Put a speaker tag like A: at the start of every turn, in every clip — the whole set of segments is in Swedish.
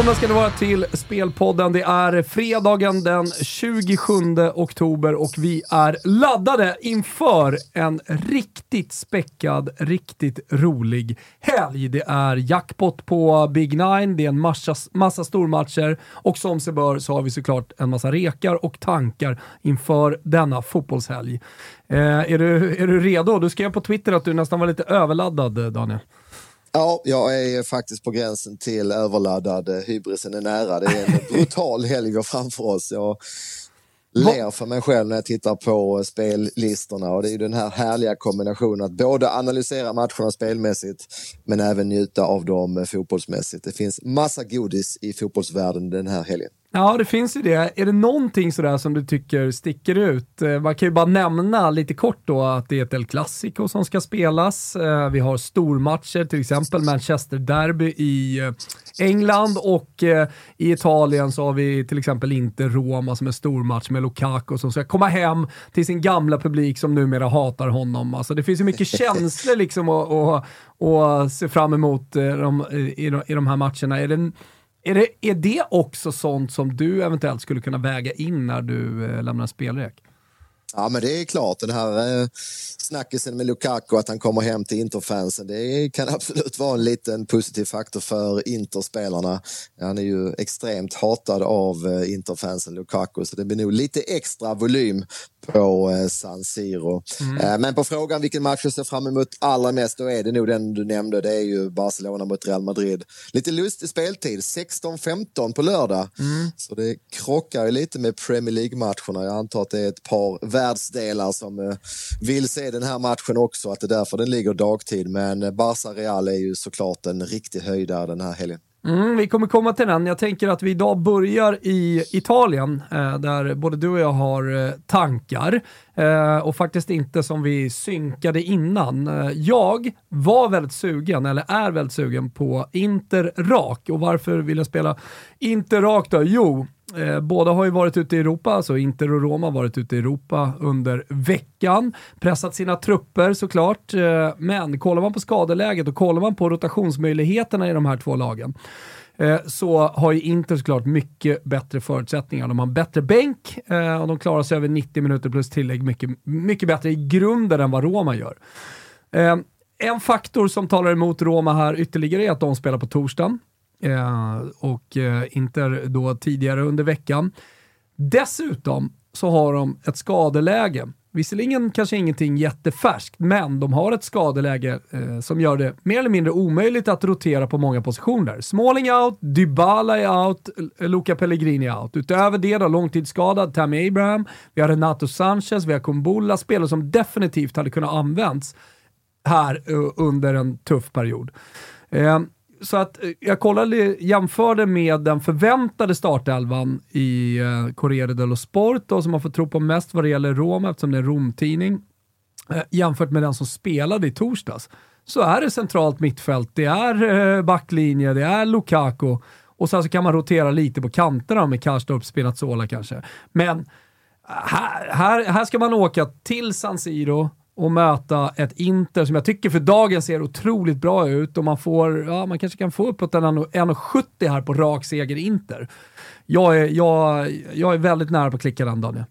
A: välkomna ska ni vara till Spelpodden. Det är fredagen den 27 oktober och vi är laddade inför en riktigt späckad, riktigt rolig helg. Det är jackpot på Big Nine, det är en massa, massa stormatcher och som sig bör så har vi såklart en massa rekar och tankar inför denna fotbollshelg. Eh, är, du, är du redo? Du skrev på Twitter att du nästan var lite överladdad, Daniel.
B: Ja, jag är faktiskt på gränsen till överladdad. Hybrisen är nära. Det är en brutal helg vi har framför oss. Jag ler för mig själv när jag tittar på spellistorna och det är ju den här härliga kombinationen att både analysera matcherna spelmässigt men även njuta av dem fotbollsmässigt. Det finns massa godis i fotbollsvärlden den här helgen.
A: Ja, det finns ju det. Är det någonting sådär som du tycker sticker ut? Eh, man kan ju bara nämna lite kort då att det är ett El Clasico som ska spelas. Eh, vi har stormatcher, till exempel Manchester Derby i eh, England och i Italien så har vi till exempel inte Roma som är stormatch med Lukaku som ska komma hem till sin gamla publik som numera hatar honom. Alltså det finns ju mycket känslor liksom att se fram emot i, de, i de här matcherna. Är det är det, är det också sånt som du eventuellt skulle kunna väga in när du eh, lämnar spelrek?
B: Ja, men det är klart. Den här eh, snackisen med Lukaku, att han kommer hem till Interfansen, det kan absolut vara en liten positiv faktor för Interspelarna. Han är ju extremt hatad av eh, Interfansen, Lukaku, så det blir nog lite extra volym på eh, San Siro. Mm. Eh, men på frågan vilken match jag ser fram emot allra mest, då är det nog den du nämnde. Det är ju Barcelona mot Real Madrid. Lite lustig speltid, 16-15 på lördag. Mm. Så det krockar ju lite med Premier League-matcherna. Jag antar att det är ett par världsdelar som eh, vill se den här matchen också, att det är därför den ligger dagtid. Men eh, Barca-Real är ju såklart en riktig höjdare den här helgen.
A: Mm, vi kommer komma till den. Jag tänker att vi idag börjar i Italien, eh, där både du och jag har eh, tankar. Eh, och faktiskt inte som vi synkade innan. Eh, jag var väldigt sugen, eller är väldigt sugen, på Inter rak. Och varför vill jag spela Inter rak då? Jo, Eh, båda har ju varit ute i Europa, alltså Inter och Roma har varit ute i Europa under veckan. Pressat sina trupper såklart, eh, men kollar man på skadeläget och kollar man på rotationsmöjligheterna i de här två lagen eh, så har ju Inter såklart mycket bättre förutsättningar. De har en bättre bänk eh, och de klarar sig över 90 minuter plus tillägg mycket, mycket bättre i grunden än vad Roma gör. Eh, en faktor som talar emot Roma här ytterligare är att de spelar på torsdagen. Eh, och eh, Inter då tidigare under veckan. Dessutom så har de ett skadeläge. Visserligen kanske ingenting jättefärskt, men de har ett skadeläge eh, som gör det mer eller mindre omöjligt att rotera på många positioner. Smalling out, Dybala är out, eh, Luca Pellegrini är out. Utöver det då långtidsskadad Tammy Abraham, vi har Renato Sanchez, vi har Kumbulla, spelare som definitivt hade kunnat använts här uh, under en tuff period. Eh, så att eh, jag kollade, jämförde med den förväntade startelvan i eh, Corriere dello Sport, då, som man får tro på mest vad det gäller Roma, eftersom det är en Romtidning, eh, jämfört med den som spelade i torsdags. så är det centralt mittfält, det är eh, backlinje, det är Lukaku och sen så kan man rotera lite på kanterna med Karstorp, Spinazzola kanske. Men eh, här, här, här ska man åka till San Siro och möta ett Inter som jag tycker för dagen ser otroligt bra ut och man får, ja man kanske kan få uppåt en 1,70 här på rak seger Inter. Jag är, jag, jag är väldigt nära på att klicka den Daniel.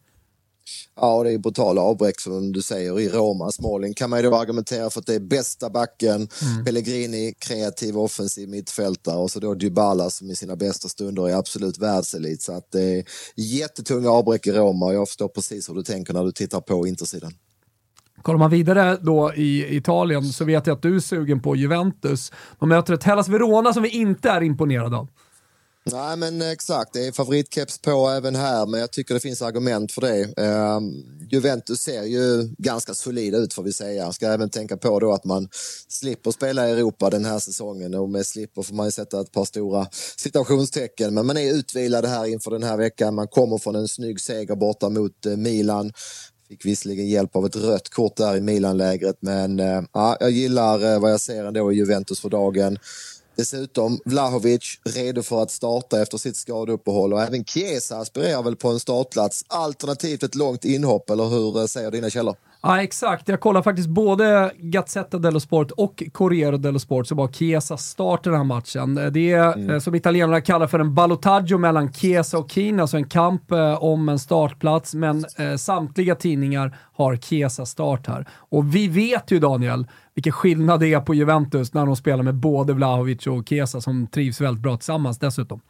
B: Ja, och det är brutala avbräck som du säger i Roma. Småling kan man ju då argumentera för att det är bästa backen, mm. Pellegrini, kreativ offensiv mittfältare och så då Dybala som i sina bästa stunder är absolut världselit. Så att det är jättetunga avbräck i Roma och jag förstår precis hur du tänker när du tittar på intersidan.
A: Kollar man vidare då i Italien så vet jag att du är sugen på Juventus. De möter ett Hellas Verona som vi inte är imponerade av.
B: Nej men exakt, det är favoritkeps på även här men jag tycker det finns argument för det. Uh, Juventus ser ju ganska solida ut får vi säga. Ska även tänka på då att man slipper spela i Europa den här säsongen och med slipper får man ju sätta ett par stora citationstecken. Men man är utvilad här inför den här veckan. Man kommer från en snygg seger borta mot uh, Milan. Fick visserligen hjälp av ett rött kort där i Milan-lägret men eh, ja, jag gillar eh, vad jag ser ändå i Juventus för dagen. Dessutom Vlahovic redo för att starta efter sitt skadeuppehåll och även Chiesa aspirerar väl på en startplats alternativt ett långt inhopp eller hur säger dina källor?
A: Ja, exakt. Jag kollar faktiskt både Gazzetta dello Sport och Corriere dello Sport så var Chiesa start i den här matchen. Det är mm. Eh, som italienarna kallar för en ballottaggio mellan Chiesa och Keane, alltså en kamp eh, om en startplats, men eh, samtliga tidningar har Chiesa start här. Och vi vet ju Daniel, vilken skillnad det är på Juventus när de spelar med både Vlahovic och Kesa som trivs väldigt bra tillsammans dessutom.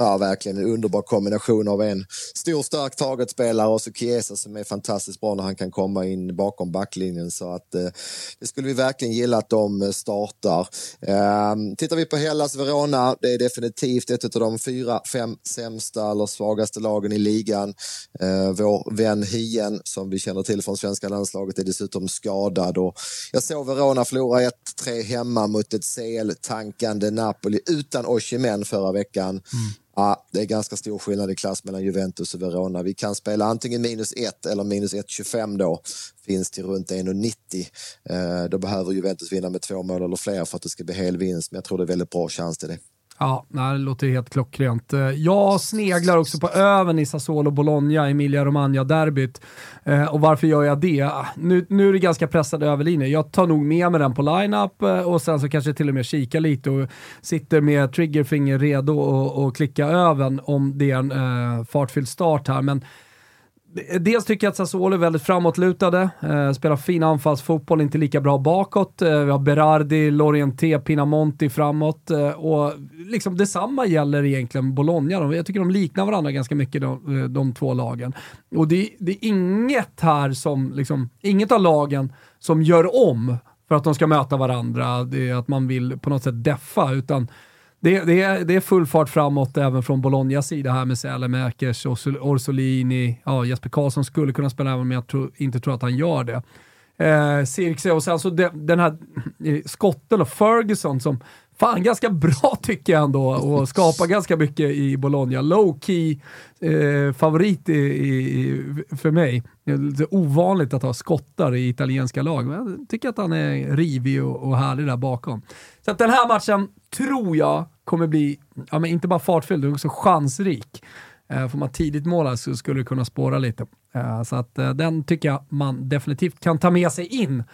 B: Ja, verkligen en underbar kombination av en stor stark targetspelare och så Chiesa som är fantastiskt bra när han kan komma in bakom backlinjen. Så att eh, det skulle vi verkligen gilla att de eh, startar. Eh, tittar vi på Hellas Verona, det är definitivt ett av de fyra, fem sämsta eller svagaste lagen i ligan. Eh, vår vän Hien, som vi känner till från svenska landslaget, är dessutom skadad. Och jag såg Verona förlora ett. 1-3 hemma mot ett CL-tankande Napoli utan Oshimen förra veckan. Mm. Ja, det är ganska stor skillnad i klass mellan Juventus och Verona. Vi kan spela antingen minus 1 eller minus 1,25 då. Finns till runt 1,90. Eh, då behöver Juventus vinna med två mål eller fler för att det ska bli hel vinst. Men jag tror det är väldigt bra chans till det.
A: Ja, det låter helt klockrent. Eh, jag sneglar också på öven i Sassuolo-Bologna, Emilia-Romagna-derbyt. Eh, och varför gör jag det? Ah, nu, nu är det ganska pressad överlinje. Jag tar nog med mig den på line-up eh, och sen så kanske till och med kika lite och sitter med triggerfinger redo och, klicka öven om det är en eh, fartfylld start här. Men Dels tycker jag att Sassuolo är väldigt framåtlutade, eh, spelar fin anfallsfotboll, inte lika bra bakåt. Eh, vi har Berardi, Lorienté, Pinamonti framåt eh, och liksom detsamma gäller egentligen Bologna. Jag tycker de liknar varandra ganska mycket de, eh, de två lagen. Och det, det, är inget här som, liksom, inget av lagen som gör om för att de ska möta varandra, det är att man vill på något sätt deffa, utan det, det, är, det är full fart framåt även från Bolognas sida här med Sälemäkers, Orsolini, ja, Jesper Karlsson skulle kunna spela även om jag tro, inte tror att han gör det. Eh, Sirkse och sen så de, den här eh, skotten och Ferguson som fan ganska bra tycker jag ändå och skapar ganska mycket i Bologna. Low key eh, favorit i, i, för mig. Det är lite ovanligt att ha skottar i italienska lag, men jag tycker att han är rivig och, och härlig där bakom. Så att den här matchen tror jag kommer bli, ja, men inte bara fartfylld, utan också chansrik. Eh, får man tidigt måla så skulle det kunna spåra lite. Eh, så att eh, den tycker jag man definitivt kan ta med sig in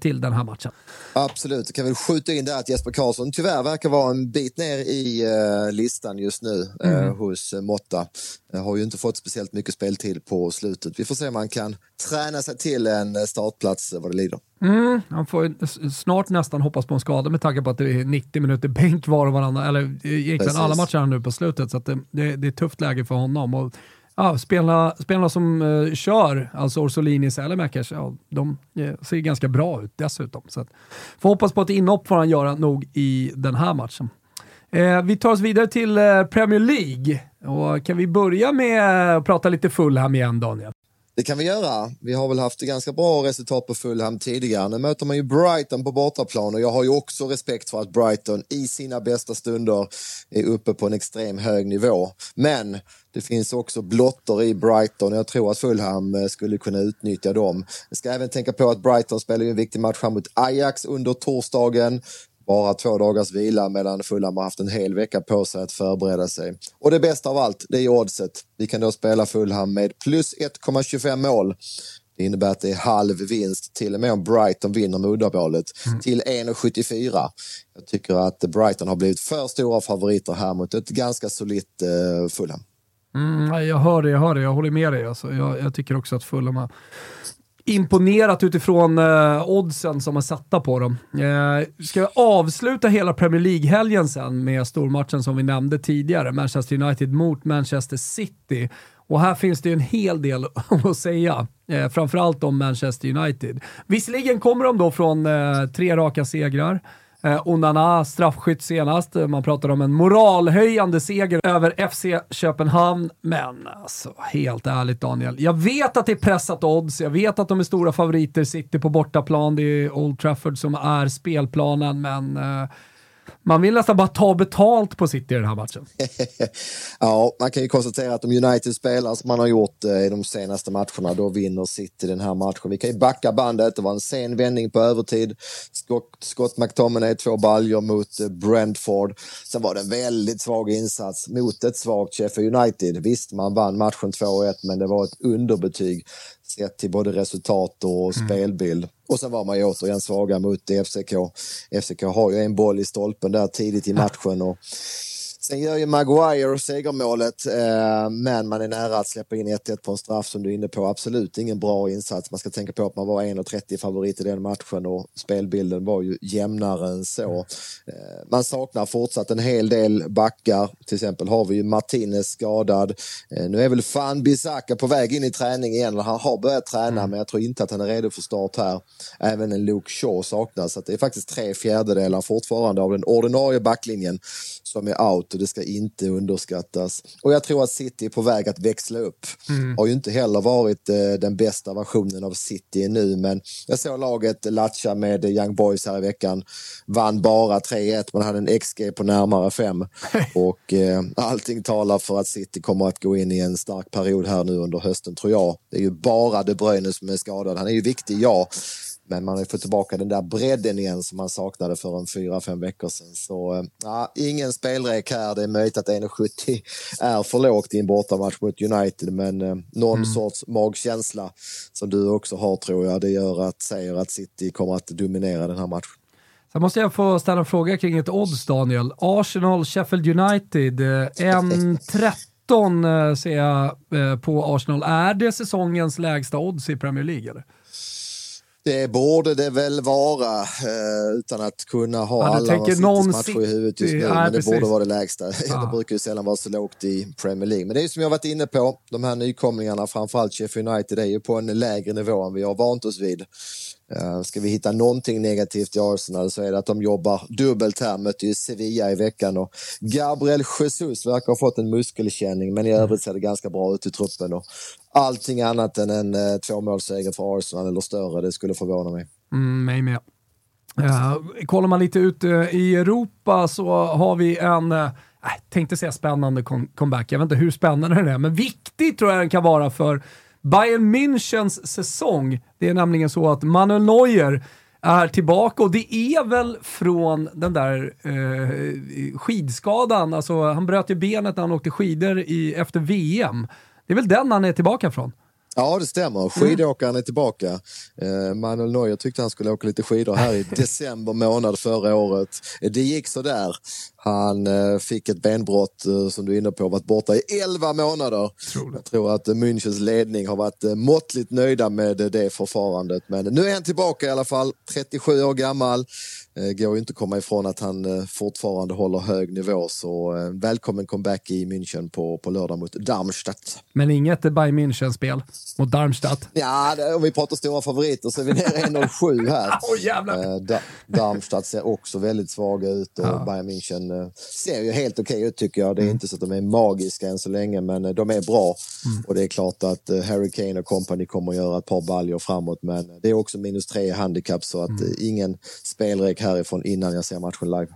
A: till den här matchen.
B: Absolut, jag kan väl skjuta in där att Jesper Karlsson tyvärr verkar vara en bit ner i uh, listan just nu uh, mm. hos Motta. Har ju inte fått speciellt mycket speltid på slutet. Vi får se om han kan träna sig till en startplats vad det lider.
A: Mm, han får snart nästan hoppas på en skada med tanke på att det är 90 minuter bänk var och varannan, eller egentligen Precis. alla matcher nu på slutet. Så det, det, det, är ett tufft läge för honom. Och Ja, spelarna, spelarna som uh, kör, alltså Orsolinis eller Mackers, ja, de uh, ser ganska bra ut dessutom. Så att, får hoppas på ett inhopp får han göra nog i den här matchen. Uh, vi tar oss vidare till Premier League. Och kan vi börja med att prata lite full här igen, Daniel?
B: Det kan vi göra. Vi har väl haft ganska bra resultat på Fulham tidigare. Nu möter man ju Brighton på bortaplan och jag har ju också respekt för att Brighton i sina bästa stunder är uppe på en extrem hög nivå. Men det finns också blottor i Brighton och jag tror att Fulham eh, skulle kunna utnyttja dem. Jag ska även tänka på att Brighton spelar en viktig match mot Ajax under torsdagen bara två dagars vila medan Fulham har haft en hel vecka på sig att förbereda sig. Och det bästa av allt, det är oddset. Vi kan då spela Fulham med plus 1,25 mål. Det innebär att det är halv vinst, till och med om Brighton vinner med uddamålet, mm. till 1,74. Jag tycker att Brighton har blivit för stora favoriter här mot ett ganska solitt uh, Fulham.
A: Mm, jag hör det, jag hör det. Jag håller med dig. Alltså, jag, jag tycker också att Fulham har imponerat utifrån eh, oddsen som är satta på dem. Eh, ska vi avsluta hela Premier League-helgen sen med stormatchen som vi nämnde tidigare, Manchester United mot Manchester City. Och här finns det ju en hel del att säga, eh, framförallt om Manchester United. Visserligen kommer de då från eh, tre raka segrar, Eh, Onana straffskytt senast. Man pratar om en moralhöjande seger över FC Köpenhamn. Men alltså, helt ärligt Daniel. Jag vet att det är pressat odds. Jag vet att de är stora favoriter. City på bortaplan. Det är Old Trafford som är spelplanen, men eh, man vill nästan bara ta betalt på City i den här matchen.
B: ja, man kan ju konstatera att om United spelar som man har gjort eh, i de senaste matcherna, då vinner City den här matchen. Vi kan ju backa bandet, det var en sen vändning på övertid. Scott, Scott McTominay, två baljor mot eh, Brentford. Sen var det en väldigt svag insats mot ett svagt Sheffield United. Visst, man vann matchen 2-1, men det var ett underbetyg sett till både resultat och mm. spelbild. Och sen var man ju återigen svaga mot FCK. FCK har ju en boll i stolpen där tidigt i matchen och Sen gör ju Maguire segermålet, eh, men man är nära att släppa in 1-1 på en straff som du är inne på. Absolut ingen bra insats. Man ska tänka på att man var 1,30 favorit i den matchen och spelbilden var ju jämnare än så. Eh, man saknar fortsatt en hel del backar. Till exempel har vi ju Martinez skadad. Eh, nu är väl fan Bisaka på väg in i träning igen. Han har börjat träna, mm. men jag tror inte att han är redo för start här. Även en Luke Shaw saknas, så det är faktiskt tre fjärdedelar fortfarande av den ordinarie backlinjen som är out och det ska inte underskattas. Och jag tror att City är på väg att växla upp. Mm. Har ju inte heller varit eh, den bästa versionen av City nu, men jag såg laget latcha med Young Boys här i veckan. Vann bara 3-1, man hade en XG på närmare 5 och eh, allting talar för att City kommer att gå in i en stark period här nu under hösten tror jag. Det är ju bara De Bruyne som är skadad. Han är ju viktig, ja, men man har fått tillbaka den där bredden igen som man saknade för en fyra, fem veckor sedan. Så eh, ja, ingen spelrek här. Det är möjligt att 1,70 är för lågt i en bortamatch mot United, men eh, någon mm. sorts magkänsla som du också har tror jag, det gör att säger att City kommer att dominera den här matchen.
A: Sen måste jag få ställa en fråga kring ett odds, Daniel. Arsenal, Sheffield United, 1.13 eh, ser jag på Arsenal. Är det säsongens lägsta odds i Premier League? Eller?
B: Det borde det väl vara eh, utan att kunna ha ja, alla matcher i huvudet just nu. Ja, men det precis. borde vara det lägsta. Ja. det brukar ju sällan vara så lågt i Premier League. Men det är som jag varit inne på, de här nykomlingarna, framförallt Sheffield United, är ju på en lägre nivå än vi har vant oss vid. Uh, ska vi hitta någonting negativt i Arsenal så är det att de jobbar dubbelt här. Mötte ju Sevilla i veckan och Gabriel Jesus verkar ha fått en muskelkänning men i mm. övrigt ser det ganska bra ut i truppen. Och allting annat än en eh, tvåmålsseger för Arsenal eller större, det skulle förvåna mig.
A: Mm, mig med. Uh, kollar man lite ut uh, i Europa så har vi en uh, tänkte säga spännande comeback. Jag vet inte hur spännande den är, men viktig tror jag den kan vara för Bayern Münchens säsong. Det är nämligen så att Manuel Neuer är tillbaka och det är väl från den där eh, skidskadan, alltså han bröt ju benet när han åkte skidor i, efter VM. Det är väl den han är tillbaka från?
B: Ja, det stämmer. Skidåkaren är tillbaka. Eh, Manuel Neuer tyckte han skulle åka lite skidor här i december månad förra året. Det gick så där. Han eh, fick ett benbrott eh, som du är inne på, varit borta i 11 månader. Troligt. Jag tror att Münchens ledning har varit måttligt nöjda med det förfarandet. Men nu är han tillbaka i alla fall, 37 år gammal. Går ju inte att komma ifrån att han fortfarande håller hög nivå. Så välkommen comeback i München på, på lördag mot Darmstadt.
A: Men inget Bayern München-spel? mot Darmstadt.
B: Ja, om vi pratar stora favoriter så är vi nere i 1,07 här.
A: oh, jävlar.
B: Eh, Darmstadt ser också väldigt svaga ut och ja. Bayern München eh, ser ju helt okej okay ut tycker jag. Det är mm. inte så att de är magiska än så länge, men eh, de är bra. Mm. Och det är klart att Harry Kane och company kommer att göra ett par baljor framåt, men det är också minus tre i handikapp så att mm. ingen spelrek härifrån innan jag ser matchen live.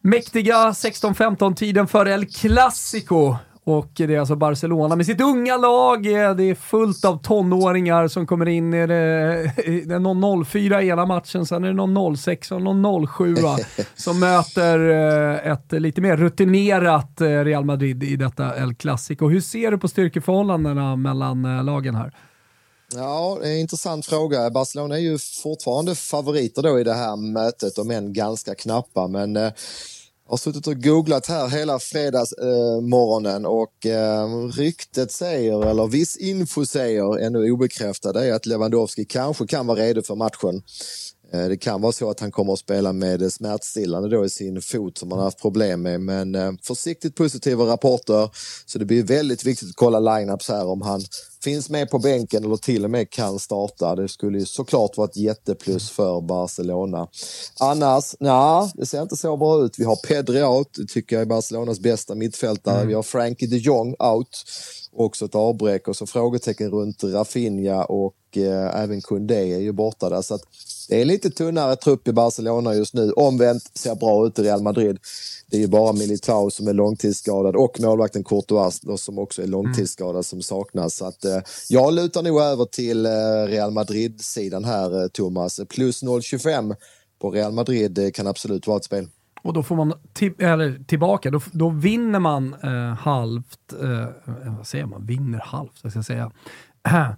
A: Mäktiga 16-15 tiden för El Clasico. Och det är alltså Barcelona med sitt unga lag. Det är fullt av tonåringar som kommer in. Det är någon 04 i ena matchen, sen är det någon 06 och någon 07 som möter eh, ett lite mer rutinerat eh, Real Madrid i detta El Clasico. Hur ser du på styrkeförhållandena mellan eh, lagen här?
B: Ja, det är en intressant fråga. Barcelona är ju fortfarande favoriter då i det här mötet, om än ganska knappa. Men eh, jag har suttit och googlat här hela fredagsmorgonen eh, och eh, ryktet säger, eller viss info säger, ännu obekräftad, är att Lewandowski kanske kan vara redo för matchen. Eh, det kan vara så att han kommer att spela med smärtstillande då i sin fot som han har haft problem med, men eh, försiktigt positiva rapporter. Så det blir väldigt viktigt att kolla lineups här om han finns med på bänken eller till och med kan starta. Det skulle ju såklart vara ett jätteplus för Barcelona. Annars, ja, det ser inte så bra ut. Vi har Pedri out, tycker jag är Barcelonas bästa mittfältare. Mm. Vi har Frankie de Jong out, också ett avbräck och så frågetecken runt Rafinha och eh, även Koundé är ju borta där. Så att det är lite tunnare trupp i Barcelona just nu. Omvänt ser bra ut i Real Madrid. Det är ju bara Militao som är långtidsskadad och målvakten Courtois som också är långtidsskadad som saknas. Så att, eh, jag lutar nog över till eh, Real Madrid-sidan här, eh, Thomas. Plus 0,25 på Real Madrid det kan absolut vara ett spel.
A: Och då får man eller, tillbaka, då, då vinner man eh, halvt, eh, eh vad säger man, vinner halvt, ska jag säga.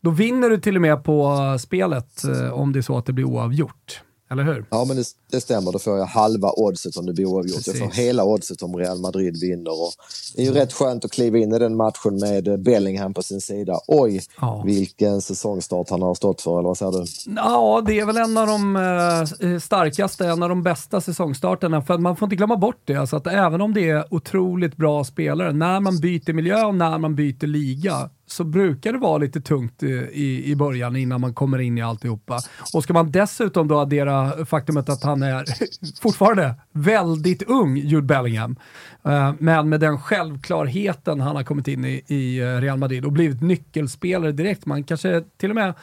A: Då vinner du till och med på spelet eh, om det är så att det blir oavgjort. Eller hur?
B: Ja, men det, det stämmer. Då får jag halva oddset om det blir oavgjort. Jag får hela oddset om Real Madrid vinner. Och det är ju rätt skönt att kliva in i den matchen med Bellingham på sin sida. Oj, ja. vilken säsongstart han har stått för, eller vad säger du?
A: Ja, det är väl en av de eh, starkaste, en av de bästa säsongstarterna. För man får inte glömma bort det, alltså att även om det är otroligt bra spelare, när man byter miljö och när man byter liga, så brukar det vara lite tungt i, i början innan man kommer in i alltihopa. Och ska man dessutom då addera faktumet att han är fortfarande väldigt ung, Jude Bellingham, eh, men med den självklarheten han har kommit in i, i eh, Real Madrid och blivit nyckelspelare direkt. Man kanske till och med,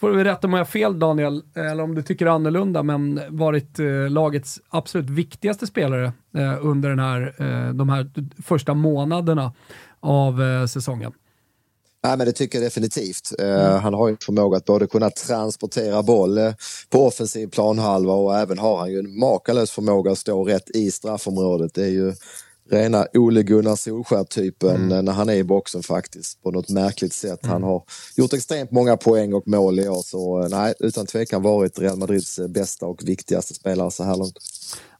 A: får du rätta om jag har fel Daniel, eller om du tycker annorlunda, men varit eh, lagets absolut viktigaste spelare under den här, de här första månaderna av säsongen.
B: Nej, men det tycker jag definitivt. Eh, mm. han har ju förmåga att både kunna transportera boll eh, på offensiv planhalva och även har han ju en makalös förmåga att stå rätt i straffområdet. Det är ju rena Ole Gunnar Solskär-typen mm. Eh, när han är i boxen faktiskt på något märkligt sätt. Mm. Han har gjort extremt många poäng och mål i år så nej, utan tvekan varit Real Madrids bästa och viktigaste spelare så här långt.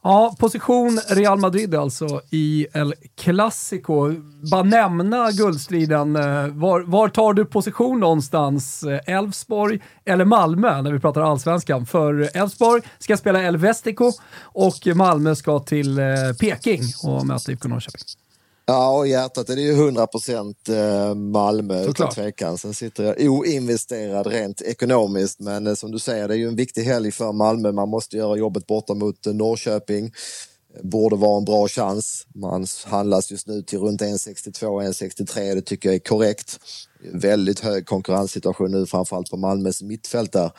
A: Ja, position Real Madrid alltså i El Clasico. Bara nämna guldstriden. Eh, var, var tar du position någonstans? Eh, Elfsborg eller Malmö när vi pratar allsvenskan? För Elfsborg ska spela El Vestico och Malmö ska till eh, Peking och möta IFK Norrköping.
B: Ja, och hjärtat är det ju 100 procent eh, Malmö utan tvekan. Sen sitter jag oinvesterad rent ekonomiskt, men eh, som du säger, det är ju en viktig helg för Malmö. Man måste göra jobbet borta mot eh, Norrköping. Borde vara en bra chans. Man handlas just nu till runt 1,62-1,63. Det tycker jag är korrekt. Väldigt hög konkurrenssituation nu, framförallt på Malmös mittfält där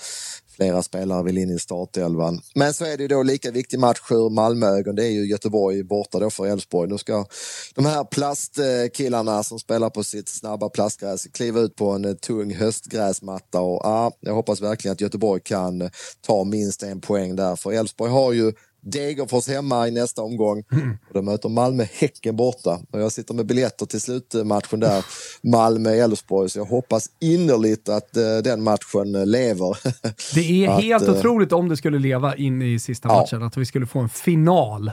B: flera spelare vill in i startelvan. Men så är det ju då lika viktig match ur Malmöögon. Det är ju Göteborg borta då för Elfsborg. Nu ska de här plastkillarna som spelar på sitt snabba plastgräs kliva ut på en eh, tung höstgräsmatta och ja, jag hoppas verkligen att Göteborg kan ta minst en poäng där för Elfsborg har ju Degerfors hemma i nästa omgång. Mm. Och då möter Malmö Häcken borta. Och jag sitter med biljetter till slutmatchen där, Malmö-Elfsborg. Så jag hoppas innerligt att uh, den matchen lever.
A: Det är att, helt uh, otroligt om det skulle leva in i sista matchen, ja. att vi skulle få en final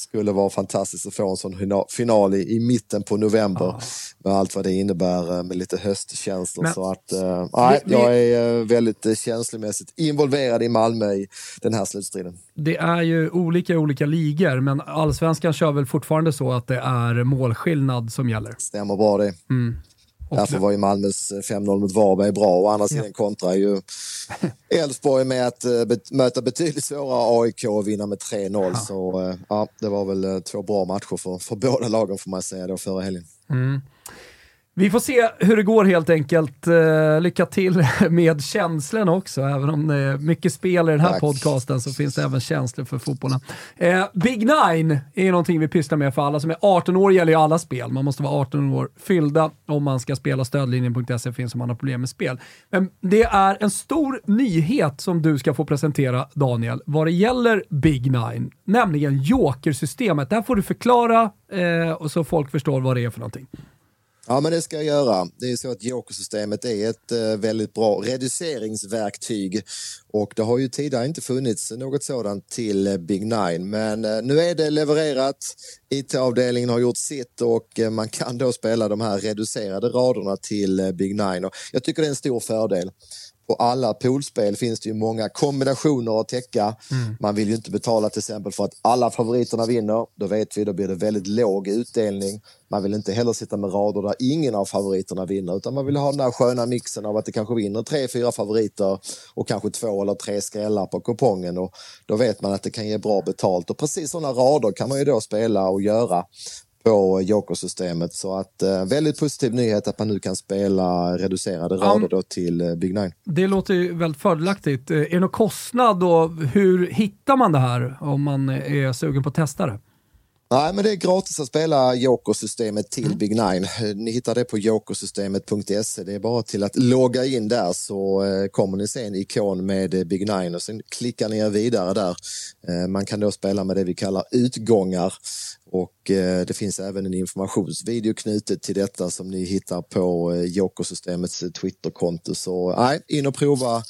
B: skulle vara fantastiskt att få en sån final i, i mitten på november ja. med allt vad det innebär eh, med lite höstkänslor. Men, så att, äh, nej, jag är äh, väldigt känslomässigt involverad i Malmö i den här slutstriden.
A: Det är ju olika olika ligor, men allsvenskan kör väl fortfarande så att det är målskillnad som gäller?
B: Stämmer bra det.
A: Mm.
B: Därför var ju Malmös 5-0 mot Varberg bra. Å andra sidan ja. kontrar ju Elfsborg med att uh, möta betydligt svårare AIK och vinna med 3-0. Ja. Så uh, ja, det var väl uh, två bra matcher för, för båda lagen får man säga då förra helgen.
A: Mm. Vi får se hur det går helt enkelt. Uh, lycka till med känslorna också. Även om det är mycket spel i den här Tack. podcasten så finns det även känslor för fotbollen. Uh, Big Nine är någonting vi pysslar med för alla som är 18 år gäller ju alla spel. Man måste vara 18 år fyllda om man ska spela. Stödlinjen.se finns om man har problem med spel. Men det är en stor nyhet som du ska få presentera Daniel vad det gäller Big Nine, nämligen Joker-systemet. Där får du förklara uh, och så folk förstår vad det är för någonting.
B: Ja, men det ska jag göra. Det är så att jokersystemet är ett eh, väldigt bra reduceringsverktyg och det har ju tidigare inte funnits något sådant till Big Nine. Men eh, nu är det levererat. IT-avdelningen har gjort sitt och eh, man kan då spela de här reducerade raderna till Big Nine. Och jag tycker det är en stor fördel på alla poolspel finns det ju många kombinationer att täcka. Mm. Man vill ju inte betala till exempel för att alla favoriterna vinner. Då vet vi, då blir det väldigt låg utdelning. Man vill inte heller sitta med rader där ingen av favoriterna vinner utan man vill ha den där sköna mixen av att det kanske vinner tre, fyra favoriter och kanske två eller tre skrällar på kupongen och då vet man att det kan ge bra betalt och precis sådana rader kan man ju då spela och göra på Joker-systemet. Så att eh, väldigt positiv nyhet att man nu kan spela reducerade rader då till eh, Big Nine.
A: Det låter ju väldigt fördelaktigt. Eh, är det någon kostnad då? Hur hittar man det här om man är sugen på att testa det?
B: Nej, men det är gratis att spela Joker-systemet till mm. Big Nine. Ni hittar det på jokersystemet.se. Det är bara till att logga in där så eh, kommer ni se en ikon med eh, Big Nine och sen klickar ni er vidare där. Eh, man kan då spela med det vi kallar utgångar och eh, det finns även en informationsvideo knutet till detta som ni hittar på eh, Jokersystemets eh, Twitterkonto. Så nej, in och prova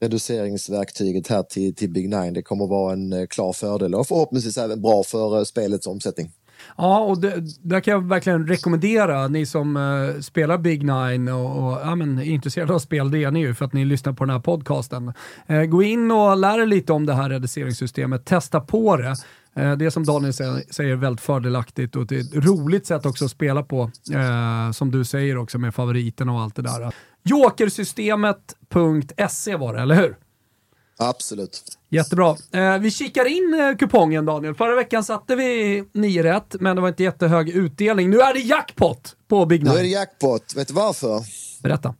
B: reduceringsverktyget här till, till Big Nine. Det kommer vara en eh, klar fördel och förhoppningsvis även bra för eh, spelets omsättning.
A: Ja, och det, där kan jag verkligen rekommendera ni som eh, spelar Big Nine och, och ja, men, är intresserade av spel, det är ni ju för att ni lyssnar på den här podcasten. Eh, gå in och lär er lite om det här reduceringssystemet, testa på det. Uh, det är som Daniel säger väldigt fördelaktigt och det är ett roligt sätt också att spela på, som du säger också med favoriterna och allt det där. Jokersystemet.se var det, eller hur?
B: Absolut.
A: Jättebra. Eh, vi kikar in eh, kupongen Daniel. Förra veckan satte vi 9 rätt, men det var inte jättehög utdelning. Nu är det jackpot på Big Nine.
B: Nu är det jackpot. Vet du varför?
A: Berätta.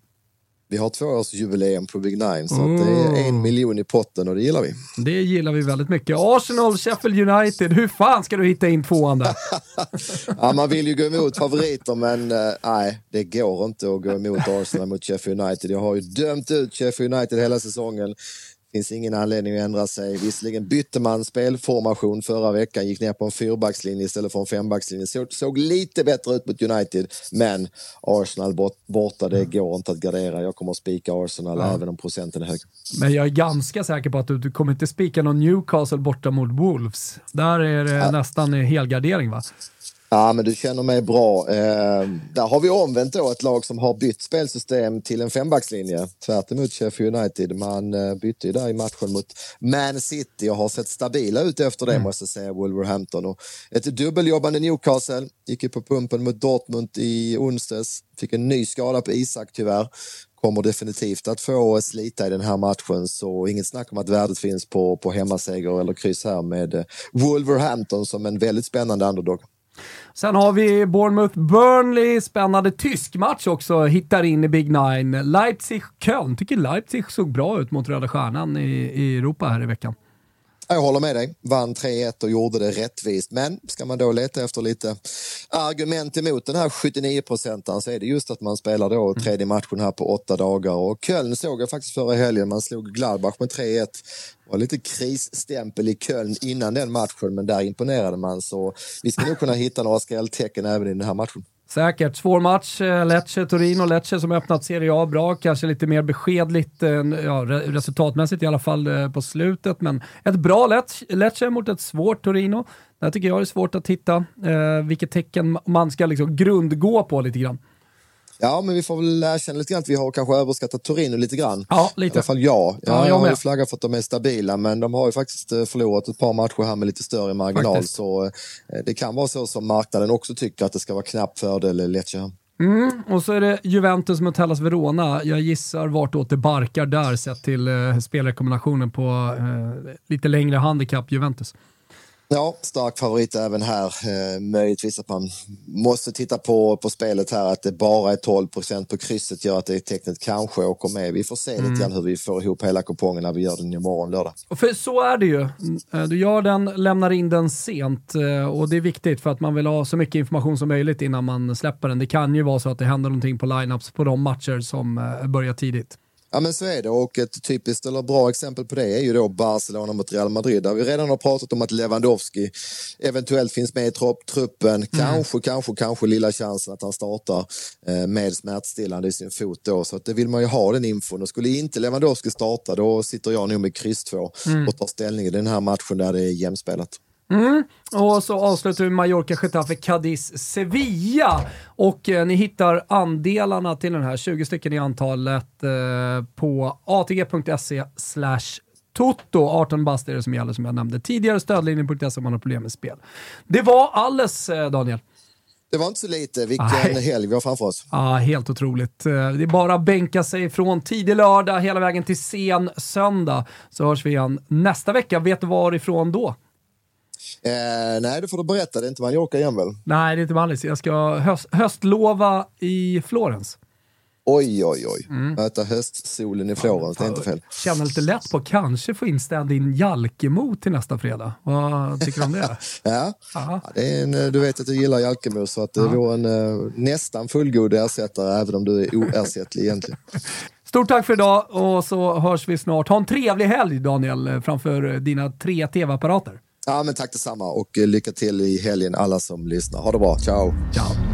B: Vi har tvåårsjubileum på Big Nine, så mm. det är en miljon i potten och det gillar vi.
A: Det gillar vi väldigt mycket. Arsenal, Sheffield United, hur fan ska du hitta in tvåan där?
B: ja, man vill ju gå emot favoriter, men uh, nej, det går inte att gå emot Arsenal mot Sheffield United. Jag har ju dömt ut Sheffield United hela säsongen finns ingen anledning att ändra sig. Visserligen bytte man spelformation förra veckan, gick ner på en fyrbackslinje istället för en fembackslinje. Såg, såg lite bättre ut mot United, men Arsenal bort, borta, det går inte att gardera. Jag kommer att spika Arsenal ja. även om procenten är hög.
A: Men jag är ganska säker på att du, du kommer inte spika någon Newcastle borta mot Wolves. Där är det ja. nästan helgardering va?
B: Ja, men du känner mig bra. Eh, där har vi omvänt då ett lag som har bytt spelsystem till en fembackslinje. Tvärt emot Sheffield United. Man eh, bytte ju där i matchen mot Man City och har sett stabila ut efter det mm. måste jag säga, Wolverhampton. Och ett dubbeljobbande Newcastle gick ju på pumpen mot Dortmund i onsdags. Fick en ny skada på Isak tyvärr kommer definitivt att få slita i den här matchen så inget snack om att värdet finns på, på hemmaseger eller kryss här med eh, Wolverhampton som en väldigt spännande underdog.
A: Sen har vi Bournemouth-Burnley, spännande tysk match också, hittar in i Big Nine. Leipzig-Köln, tycker Leipzig såg bra ut mot Röda Stjärnan i, i Europa här i veckan.
B: Jag håller med dig. Vann 3-1 och gjorde det rättvist. Men ska man då leta efter lite argument emot den här 79 procentaren så är det just att man spelar då mm. tredje matchen här på åtta dagar. Och Köln såg jag faktiskt förra helgen. Man slog Gladbach med 3-1. Det var lite krisstämpel i Köln innan den matchen, men där imponerade man. Så vi ska nog kunna hitta några skrälltecken även i den här matchen.
A: Säkert. Svår match. Eh, Lecce, Torino. Lecce som öppnat Serie A bra. Kanske lite mer beskedligt, eh, ja, resultatmässigt i alla fall eh, på slutet. Men ett bra Lecce mot ett svårt Torino. Där tycker jag det är svårt att hitta eh, vilket tecken man ska liksom grundgå på lite grann.
B: Ja, men vi får väl erkänna lite grann att vi har kanske överskattat Torino lite grann.
A: Ja, lite.
B: I alla fall jag. Ja, ja jag, har ju flaggat för att de är stabila, men de har ju faktiskt eh, förlorat ett par matcher här med lite större marginal. Faktiskt. Så eh, det kan vara så som marknaden också tycker att det ska vara knapp fördel Lecce.
A: Mm, och så är det Juventus mot Hellas Verona. Jag gissar vartåt det barkar där sett till eh, spelrekommendationen på eh, lite längre handikapp Juventus.
B: Ja, stark favorit även här. Eh, möjligtvis att man måste titta på, på spelet här att det bara är 12 procent på krysset gör att det tecknet kanske åker med. Vi får se mm. lite grann hur vi får ihop hela kupongen när vi gör den imorgon lördag.
A: För så är det ju. Eh, du gör den, lämnar in den sent eh, och det är viktigt för att man vill ha så mycket information som möjligt innan man släpper den. Det kan ju vara så att det händer någonting på lineups på de matcher som börjar tidigt.
B: Ja men så är det och ett typiskt eller bra exempel på det är ju då Barcelona mot Real Madrid där vi redan har pratat om att Lewandowski eventuellt finns med i truppen. Mm. Kanske, kanske, kanske lilla chansen att han startar eh, med smärtstillande i sin fot då så att det vill man ju ha den infon och skulle inte Lewandowski starta då sitter jag nog med kryss 2 mm. och tar ställning i den här matchen där det är jämspelat.
A: Mm. Och så avslutar vi Mallorca, Getafe, Cadiz, Sevilla. Och eh, ni hittar andelarna till den här, 20 stycken i antalet, eh, på atg.se slash Toto, 18 bast är det som gäller som jag nämnde. Tidigare stödlinjen.se om man har problem med spel. Det var alles eh, Daniel.
B: Det var inte så lite. Vilken Nej. helg vi har framför oss.
A: Ja, helt otroligt. Eh, det är bara att bänka sig från tidig lördag hela vägen till sen söndag. Så hörs vi igen nästa vecka. Vet du varifrån då?
B: Eh, nej, det får du berätta. Det är inte Mallorca igen väl?
A: Nej, det är inte Mallis. Jag ska höst, höstlova i Florens.
B: Oj, oj, oj. Mm. Möta höstsolen i Florens, det är inte fel.
A: Känner lite lätt på att kanske få in stand-in Jalkemo till nästa fredag. Vad tycker du om det?
B: ja, ja det är en, du vet att du gillar Jalkemo så att det ja. vore en uh, nästan fullgod ersättare även om du är oersättlig egentligen.
A: Stort tack för idag och så hörs vi snart. Ha en trevlig helg Daniel framför dina tre tv-apparater.
B: Ja, men tack detsamma och eh, lycka till i helgen alla som lyssnar. Ha det bra. Ciao!
A: Ciao!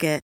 C: Market.